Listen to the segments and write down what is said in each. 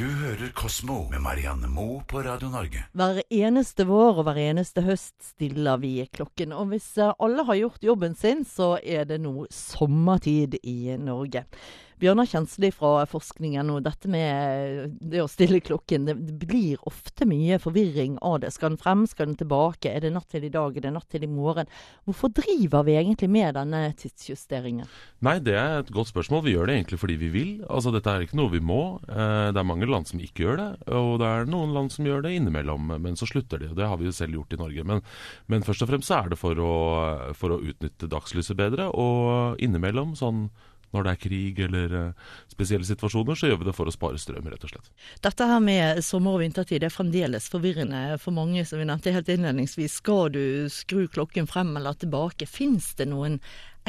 Du hører Kosmo med Marianne Moe på Radio Norge. Hver eneste vår og hver eneste høst stiller vi klokken. Og hvis eh, alle har gjort jobben sin, så er det nå sommertid i Norge. Bjørnar Kjensli fra forskningen og dette med det å stille klokken, det blir ofte mye forvirring av det. Skal den frem, skal den tilbake? Er det natt til i dag, er det natt til i morgen? Hvorfor driver vi egentlig med denne tidsjusteringen? Nei, det er et godt spørsmål. Vi gjør det egentlig fordi vi vil. Altså, Dette er ikke noe vi må. Eh, det er mange land som ikke gjør det, og det er noen land som gjør det innimellom, men så slutter de. og Det har vi jo selv gjort i Norge. Men, men først og fremst er det for å, for å utnytte dagslyset bedre, og innimellom sånn når det er krig eller uh, spesielle situasjoner, så gjør vi det for å spare strøm, rett og slett. Dette her med sommer- og vintertid er fremdeles forvirrende for mange, som vi nevnte helt innledningsvis. Skal du skru klokken frem eller tilbake? Fins det noen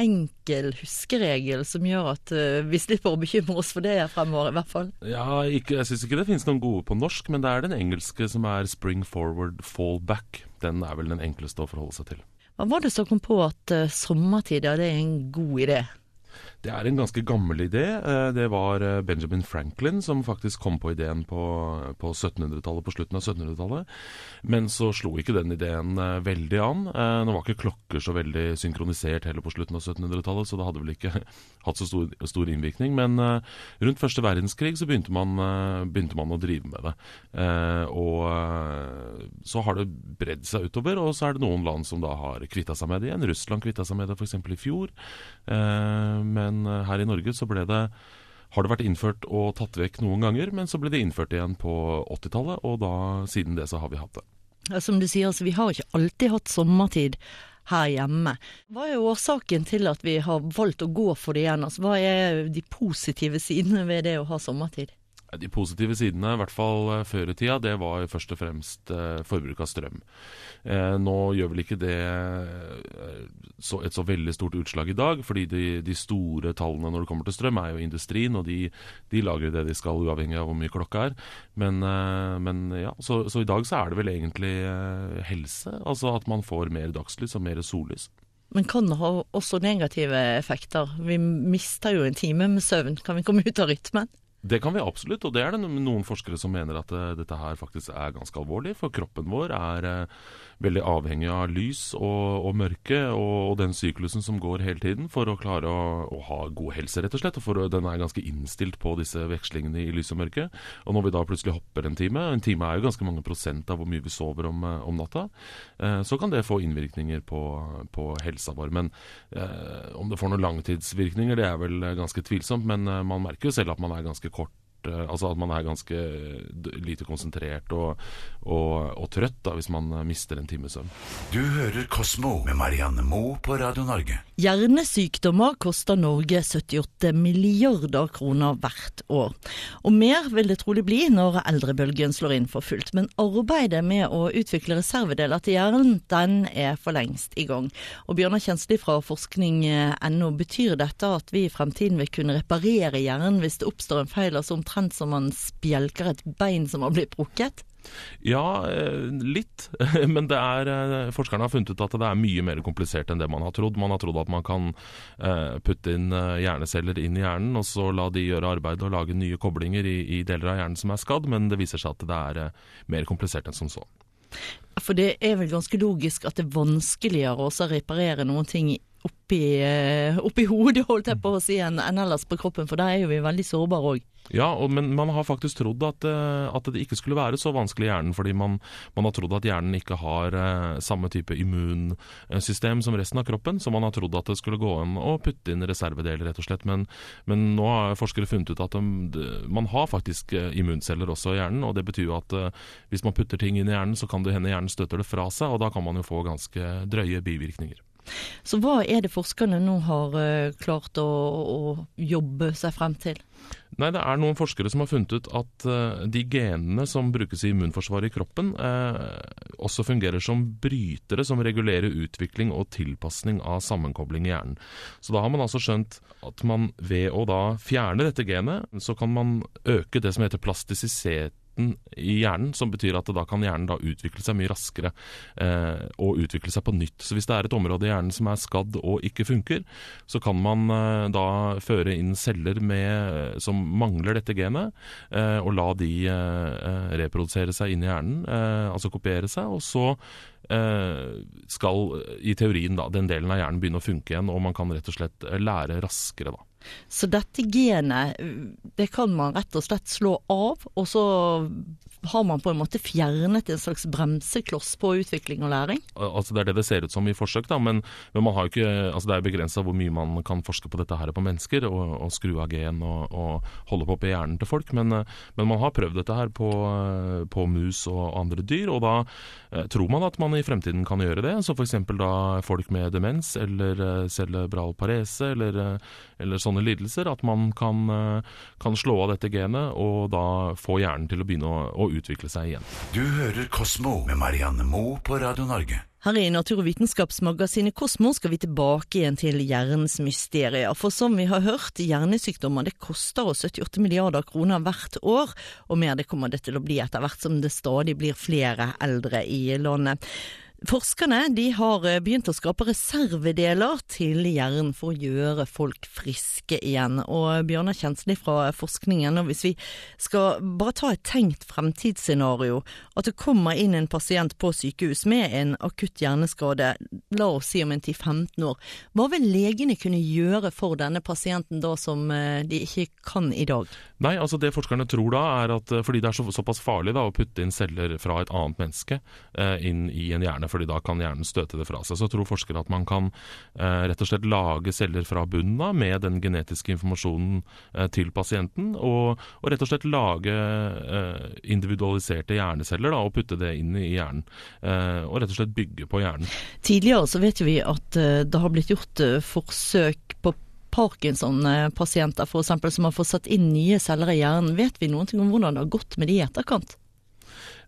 enkel huskeregel som gjør at uh, vi slipper å bekymre oss for det fremover, i hvert fall? Ja, ikke, Jeg syns ikke det finnes noen gode på norsk, men det er den engelske som er spring forward, fall back. Den er vel den enkleste å forholde seg til. Hva var det som kom på at uh, sommertid ja, det er en god idé? Det er en ganske gammel idé. Eh, det var eh, Benjamin Franklin som faktisk kom på ideen på, på 1700-tallet, på slutten av 1700-tallet. Men så slo ikke den ideen eh, veldig an. Nå var ikke klokker så veldig synkronisert heller på slutten av 1700-tallet, så det hadde vel ikke hatt så stor, stor innvirkning. Men rundt første verdenskrig så begynte man, begynte man å drive med det. Og så har det bredd seg utover, og så er det noen land som da har kvitta seg med det igjen. Russland kvitta seg med det f.eks. i fjor. Men men eh, her i Norge så ble det har det vært innført og tatt vekk noen ganger, men så ble det innført igjen på 80-tallet, og da, siden det så har vi hatt det. Som du sier, altså, vi har ikke alltid hatt sommertid her hjemme. Hva er årsaken til at vi har valgt å gå for det igjen? Altså, hva er de positive sidene ved det å ha sommertid? De positive sidene, i hvert fall eh, før i tida, det var først og fremst eh, forbruk av strøm. Eh, nå gjør vel ikke det et så veldig stort utslag i dag, fordi de, de, store tallene når det kommer til strøm, er jo industrien, og de, de lager det de skal, uavhengig av hvor mye klokka er. Men, men ja, så, så, i dag så er det vel egentlig helse, altså at man får mer dagslys og mer sollys. Men kan det ha også negative effekter? Vi mister jo en time med søvn. Kan vi komme ut av rytmen? Det kan vi absolutt, og det er det noen forskere som mener at uh, dette her faktisk er ganske alvorlig. For kroppen vår er uh, veldig avhengig av lys og, og mørke og, og, den syklusen som går hele tiden for å klare å, å ha god helse, rett og slett. Og for, den er ganske innstilt på disse vekslingene i lys og mørke. Og når vi da plutselig hopper en time, en time er jo ganske mange prosent av hvor mye vi sover om, uh, om natta, så kan det få innvirkninger på, på helsa vår. Men om det får noen langtidsvirkninger, det er vel ganske tvilsomt. Men man merker jo selv at man er ganske kort altså at man er ganske lite konsentrert og, og, og trøtt da, hvis man mister en times søvn. Du hører Kosmo med Marianne Moe på Radio Norge. Hjernesykdommer koster Norge 78 milliarder kroner hvert år. Og mer vil det trolig bli når eldrebølgen slår inn for fullt. Men arbeidet med å utvikle reservedeler til hjernen, den er for lengst i gang. Og Bjørnar Kjensli fra forskning.no, betyr dette at vi i fremtiden vil kunne reparere hjernen hvis det oppstår en feil? altså omtrent omtrent som man spjelker et bein som har blitt brukket? Ja, eh, litt. Men det er, eh, forskerne har funnet ut at det er mye mer komplisert enn det man har trodd. Man har trodd at man kan eh, putte inn hjerneceller inn i hjernen, og så la de gjøre arbeidet og lage nye koblinger i, i deler av hjernen som er skadd, men det viser seg at det er mer komplisert enn som så. For det er vel ganske logisk at det er vanskeligere å reparere noen ting oppi, oppi hodet, holdt jeg på å si, enn ellers på kroppen, for der er jo vi veldig sårbare òg. Ja, og, men man har faktisk trodd at, eh, at, det ikke skulle være så vanskelig i hjernen, fordi man, man har trodd at hjernen ikke har uh, samme type immunsystem som resten av kroppen, så man har trodd at det skulle gå an å putte inn reservedeler, rett og slett. Men, men nå har forskere funnet ut at de, man har faktisk immunceller også i hjernen, og det betyr jo at hvis man putter ting inn i hjernen, så kan det hende hjernen støter det fra seg, og da kan man jo få ganske drøye bivirkninger. Så hva er det forskerne nå har klart å, å jobbe seg frem til? Nei, Det er noen forskere som har funnet ut at uh, de genene som brukes i immunforsvaret i kroppen, uh, også fungerer som brytere som regulerer utvikling og tilpasning av sammenkobling i hjernen. Så da har man altså skjønt at man ved å da fjerne dette genet, så kan man øke det som heter plastisitet midten i hjernen, som betyr at da kan hjernen da utvikle seg mye raskere eh, og utvikle seg på nytt. Så hvis det er et område i hjernen som er skadd og ikke funker, så kan man eh, da føre inn celler med, som mangler dette genet, eh, og la de eh, reprodusere seg inn i hjernen, eh, altså kopiere seg, og så eh, skal i teorien da, den delen av hjernen begynne å funke igjen, og man kan rett og slett lære raskere. da. Så dette genet, det kan man rett og slett slå av, og så har man på en måte fjernet en slags bremsekloss på utvikling og læring? Altså Det er det det ser ut som i forsøk, da, men, men ikke, altså det er begrensa hvor mye man kan forske på dette her på mennesker, og, og skru av gen og, og, holde på på hjernen til folk. Men, men man har prøvd dette her på, på, mus og andre dyr, og da eh, tror man at man i fremtiden kan gjøre det. Så f.eks. da folk med demens eller eh, cerebral parese eller, eh, eller sånne lidelser, at man kan, kan, slå av dette genet og da få hjernen til å begynne å, å utvikle seg igjen. Du hører Kosmo med Marianne Moe på Radio Norge. Her i naturvitenskapsmagasinet Kosmo skal vi tilbake igjen til hjernens mysterier. For som vi har hørt, hjernesykdommer det koster oss 78 milliarder kroner hvert år, og mer det kommer det til å bli etter hvert som det stadig blir flere eldre i landet. Forskerne har eh, begynt å skape reservedeler til hjernen for å gjøre folk friske igjen. Og Bjørnar Kjensli fra forskningen, og hvis vi skal bare ta et tenkt fremtidsscenario, at det kommer inn en pasient på sykehus med en akutt hjerneskade, la oss si om en 10-15 år, hva vil legene kunne gjøre for denne pasienten da som eh, de ikke kan i dag? Nei, altså det forskerne tror da er at eh, fordi det er så, såpass farlig da å putte inn celler fra et annet menneske eh, inn i en hjerne fordi da kan hjernen støte det fra seg. Så tror forskere at man kan eh, rett og slett lage celler fra bunnen av med den genetiske informasjonen eh, til pasienten, og, og, rett og slett lage eh, individualiserte hjerneceller da, og putte det inn i hjernen. Og rett og slett bygge på hjernen. Tidligere så vet vi at det har blitt gjort forsøk på Parkinson-pasienter f.eks. som har fått satt inn nye celler i hjernen. Vet vi noe om hvordan det har gått med de i etterkant?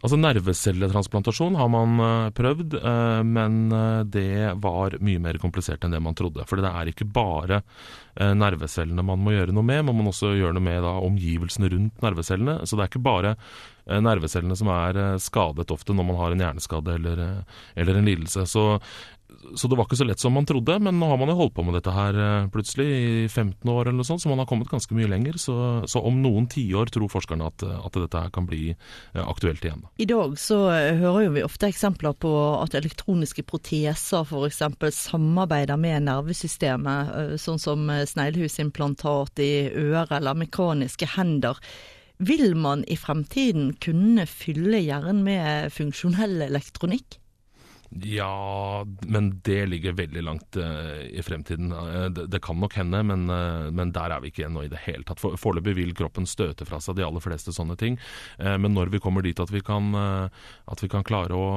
Altså Nervecelletransplantasjon har man uh, prøvd, uh, men uh, det var mye mer komplisert enn det man trodde. For det er ikke bare nervecellene man må gjøre noe med, man må også gjøre noe med da, omgivelsene rundt nervecellene. Så det er ikke bare nervecellene som er skadet ofte når man har en hjerneskade eller, eller en lidelse. Så så det var ikke så lett som man trodde, men nå har man jo holdt på med dette her eh, plutselig i 15 år eller noe sånt, så man har kommet ganske mye lenger. Så, så om noen tiår tror forskerne at, at, dette her kan bli eh, aktuelt igjen. I dag så eh, hører jo vi ofte eksempler på at elektroniske proteser f.eks. samarbeider med nervesystemet, sånn som sneglehusimplantat i øret eller mekaniske hender. Vil man i fremtiden kunne fylle hjernen med funksjonell elektronikk? Ja, men det ligger veldig langt uh, i fremtiden. Uh, det, det, kan nok hende, men, uh, men, der er vi ikke ennå i det hele tatt. Foreløpig vil kroppen støte fra seg de aller fleste sånne ting. men når vi kommer dit at vi kan, at vi kan klare å,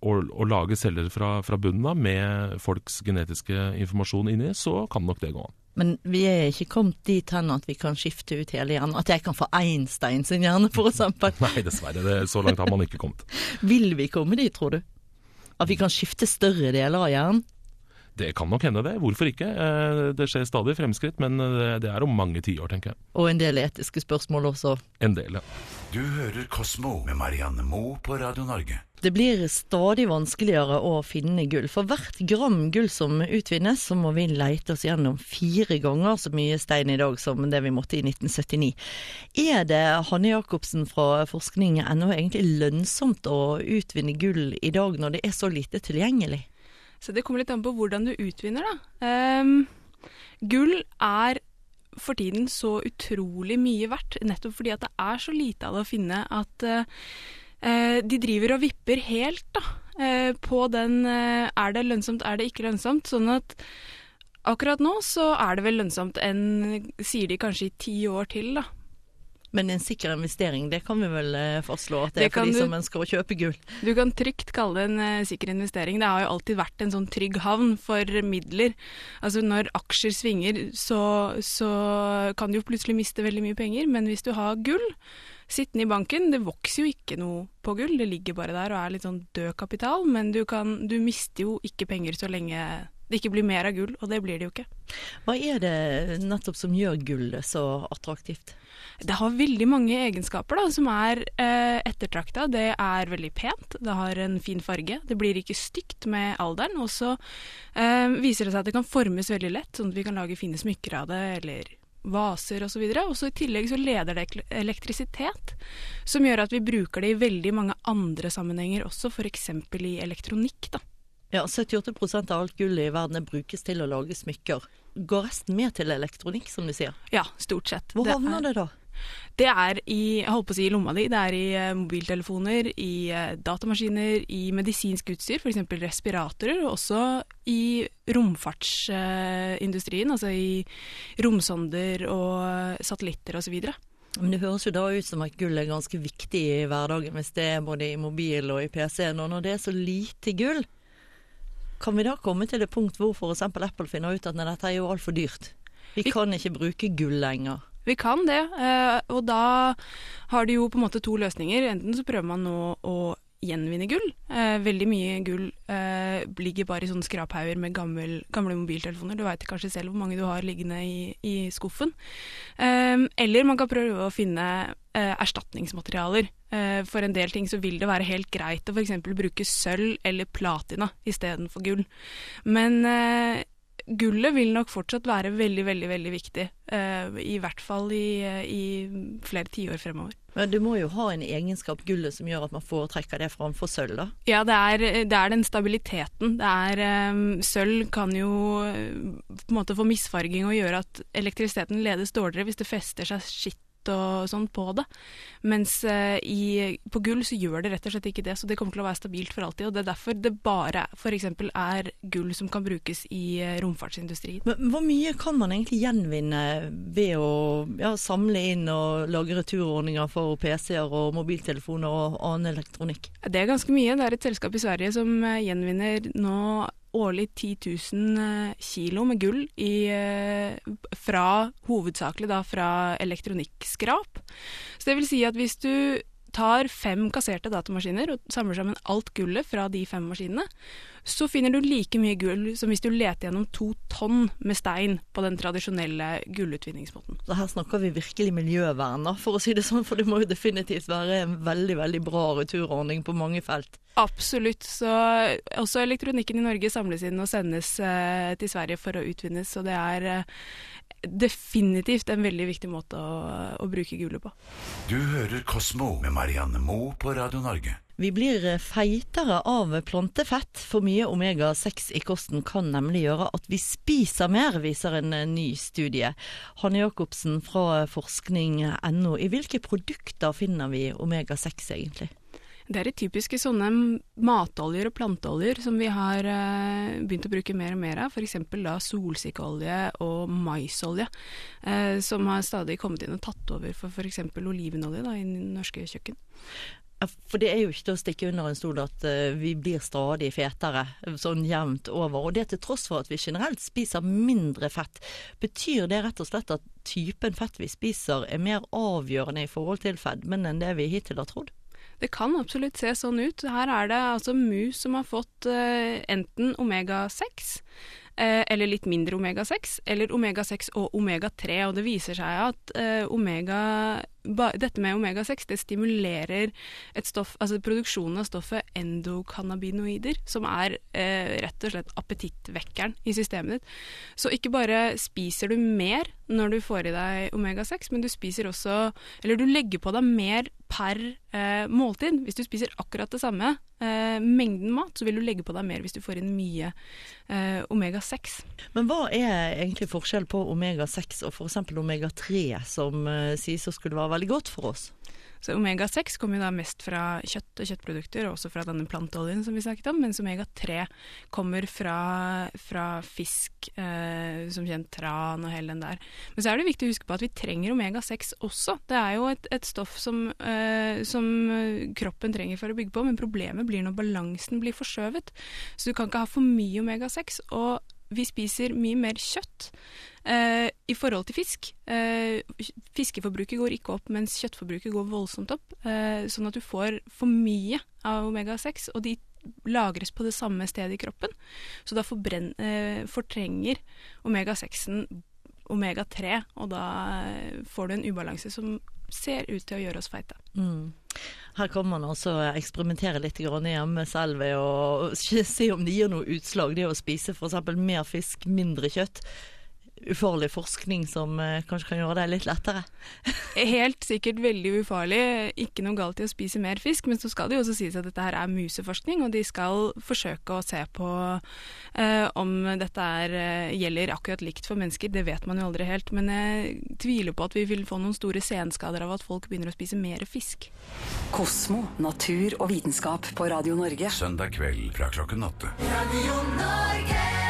å, å lage celler fra, fra bunnen av med folks genetiske informasjon inni, så kan nok det gå an. Men vi er ikke kommet dit hen at vi kan skifte ut hele hjernen. At jeg kan få Einstein sin hjerne, f.eks. Nei, dessverre. Det, så langt har man ikke kommet. vil vi komme dit, tror du? At vi kan skifte større deler av hjernen? Det kan nok hende det. Hvorfor ikke? Eh, det skjer stadig fremskritt, men eh, det er om mange tiår, tenker jeg. Og en del etiske spørsmål også. En del, ja. Du hører Kosmo med Marianne Moe på Radio Norge. Det blir stadig vanskeligere å finne gull. For hvert gram gull som utvinnes, så må vi leite oss gjennom fire ganger så mye stein i dag som det vi måtte i 1979. Er det, Hanne Jacobsen fra forskning, ennå egentlig lønnsomt å utvinne gull i dag, når det er så lite tilgjengelig? Så det kommer litt an på hvordan du utvinner, da. Um, gull er for tiden så utrolig mye verdt, nettopp fordi at det er så lite av det å finne at uh, de driver og vipper helt da, Uh, på den uh, er det lønnsomt, er det ikke lønnsomt. Sånn at akkurat nå så er det vel lønnsomt enn, sier de kanskje i ti år til, da. Men en sikker investering, det kan vi vel fastslå at det, det er for de som ønsker å kjøpe gull? Du kan trygt kalle det en uh, sikker investering. Det har jo alltid vært en sånn trygg havn for midler. Altså når aksjer svinger, så, så kan du jo plutselig miste veldig mye penger, men hvis du har gull, sittende i banken. Det vokser jo ikke noe på gull, det ligger bare der og er litt sånn død kapital. Men du, kan, du mister jo ikke penger så lenge det ikke blir mer av gull, og det blir det jo ikke. Hva er det nettopp som gjør gull så attraktivt? Det har veldig mange egenskaper da, som er eh, ettertrakta. Det er veldig pent, det har en fin farge. Det blir ikke stygt med alderen. Og så eh, viser det seg at det kan formes veldig lett, sånn at vi kan lage fine smykker av det, eller vaser osv. Og så I tillegg så leder det elektrisitet, som gjør at vi bruker det i veldig mange andre sammenhenger også, f.eks. i elektronikk. da. Ja, 78% av alt gullet i verden brukes til å lage smykker. Går resten med til elektronikk, som du sier? Ja, stort sett. Hvor Det havner er- det da? Det er i, jeg holdt på å si i lomma di, det er i eh, mobiltelefoner, i eh, datamaskiner, i medisinsk utstyr, f.eks. respiratorer, og også i romfartsindustrien, altså i romsonder og satellitter osv. Men Det høres jo da ut som at gull er ganske viktig i hverdagen, hvis det er både i mobil og i PC-en. Og når det er så lite gull, kan vi da komme til det punkt hvor f.eks. Apple finner ut at dette er jo altfor dyrt? Vi Vi- kan ikke bruke gull lenger. Vi kan det, eh, og da har de jo på en måte to løsninger. Enten så prøver man nå å gjenvinne gull. Eh, veldig mye gull eh, ligger bare i sånne skraphauger med gammel, gamle mobiltelefoner. Du veit kanskje selv hvor mange du har liggende i, i skuffen. Eh, eller man kan prøve å finne eh, erstatningsmaterialer. Eh, for en del ting så vil det være helt greit å f.eks. bruke sølv eller platina istedenfor gull. Men gullet vil nok fortsatt være veldig, veldig veldig viktig. eh, I hvert fall i, i flere tiår fremover. Men du må jo ha en egenskap, gullet, som gjør at man foretrekker det framfor sølv, da. Ja, det er, det er den stabiliteten. Det er, eh, sølv kan jo eh, på en måte få misfarging og gjøre at elektrisiteten ledes dårligere hvis det fester seg skitt og sånn på det. Mens eh, i, på gull så gjør det rett og slett ikke det, så det kommer til å være stabilt for alltid. Og det er derfor det bare f.eks. er gull som kan brukes i eh, romfartsindustrien. Men hvor mye kan man egentlig gjenvinne ved å ja, samle inn og lage returordninger for PC-er og mobiltelefoner og annen elektronikk? Det er ganske mye. Det er et selskap i Sverige som eh, gjenvinner nå årlig 10 000 eh, kilo med gull i, eh, fra hovedsakelig da fra elektronikkskrap. Så det vil si at hvis du tar fem kasserte datamaskiner og samler sammen alt gullet fra de fem maskinene, så finner du like mye gull som hvis du leter gjennom to tonn med stein på den tradisjonelle gullutvinningsmåten. Så her snakker vi virkelig miljøvern, for å si det sånn, for det må jo definitivt være en veldig, veldig bra returordning på mange felt. Absolutt. Så også elektronikken i Norge samles inn og sendes eh, til Sverige for å utvinnes. Så det er eh, definitivt en veldig viktig måte å, å bruke gullet på. Du hører Kosmo med Marianne Moe på Radio Norge. Vi blir eh, feitere av plantefett. For mye omega-6 i kosten kan nemlig gjøre at vi spiser mer, viser en eh, ny studie. Hanne Jacobsen fra forskning.no. I hvilke produkter finner vi omega-6 egentlig? Det er de typiske sånne matoljer og planteoljer som vi har eh, begynt å bruke mer og mer av. F.eks. da solsikkeolje og maisolje, eh, som har stadig kommet inn og tatt over for f.eks. olivenolje da, i norske kjøkken. For det er jo ikke til å stikke under en stol at eh, vi blir stadig fetere, sånn jevnt over. Og det til tross for at vi generelt spiser mindre fett. Betyr det rett og slett at typen fett vi spiser er mer avgjørende i forhold til fedmen enn det vi hittil har trodd? Det kan absolutt se sånn ut. Her er det altså mus som har fått eh, enten omega-6, eh, eller litt mindre omega-6, eller omega-6 og omega-3. Og det viser seg at eh, omega, dette med omega-6 det stimulerer stoff, altså produksjonen av stoffet endokannabinoider, som er rett og slett appetittvekkeren i systemet ditt. Så ikke bare spiser du mer når du får i deg omega-6, men du spiser også Eller du legger på deg mer per eh, måltid. Hvis du spiser akkurat det samme eh, mengden mat, så vil du legge på deg mer hvis du får inn mye eh, omega-6. Men hva er egentlig forskjell på omega-6 og f.eks. omega-3, som eh, sies å skulle være veldig godt for oss? Så omega-6 kommer jo da mest fra kjøtt og kjøttprodukter, og også fra denne planteoljen som vi snakket om, mens omega-3 kommer fra, fra fisk, eh, som kjent tran og hele den der. Men så er det viktig å huske på at vi trenger omega-6 også. Det er jo et, et stoff som, eh, som kroppen trenger for å bygge på, men problemet blir når balansen blir forskjøvet. Så du kan ikke ha for mye omega-6. og vi spiser mye mer kjøtt eh, i forhold til fisk. Eh, fiskeforbruket går ikke opp, mens kjøttforbruket går voldsomt opp. Eh, sånn at du får for mye av omega-6, og de lagres på det samme stedet i kroppen. Så da eh, fortrenger omega-6-en omega-3, og da eh, får du en ubalanse som ser ut til å gjøre oss feite. Mm. Her kan man altså eksperimentere litt hjemme selv ved å se om det gir noe utslag. Det å spise f.eks. mer fisk, mindre kjøtt ufarlig forskning som eh, kanskje kan gjøre det litt lettere? Helt sikkert veldig ufarlig. Ikke noe galt i å spise mer fisk, men så skal det jo også sies at dette her er museforskning, og de skal forsøke å se på eh, om dette er, eh, gjelder akkurat likt for mennesker. Det vet man jo aldri helt, men jeg tviler på at vi vil få noen store senskader av at folk begynner å spise mer fisk. Kosmo, natur og vitenskap på Radio Norge. Søndag kveld fra klokken åtte. Radio Norge.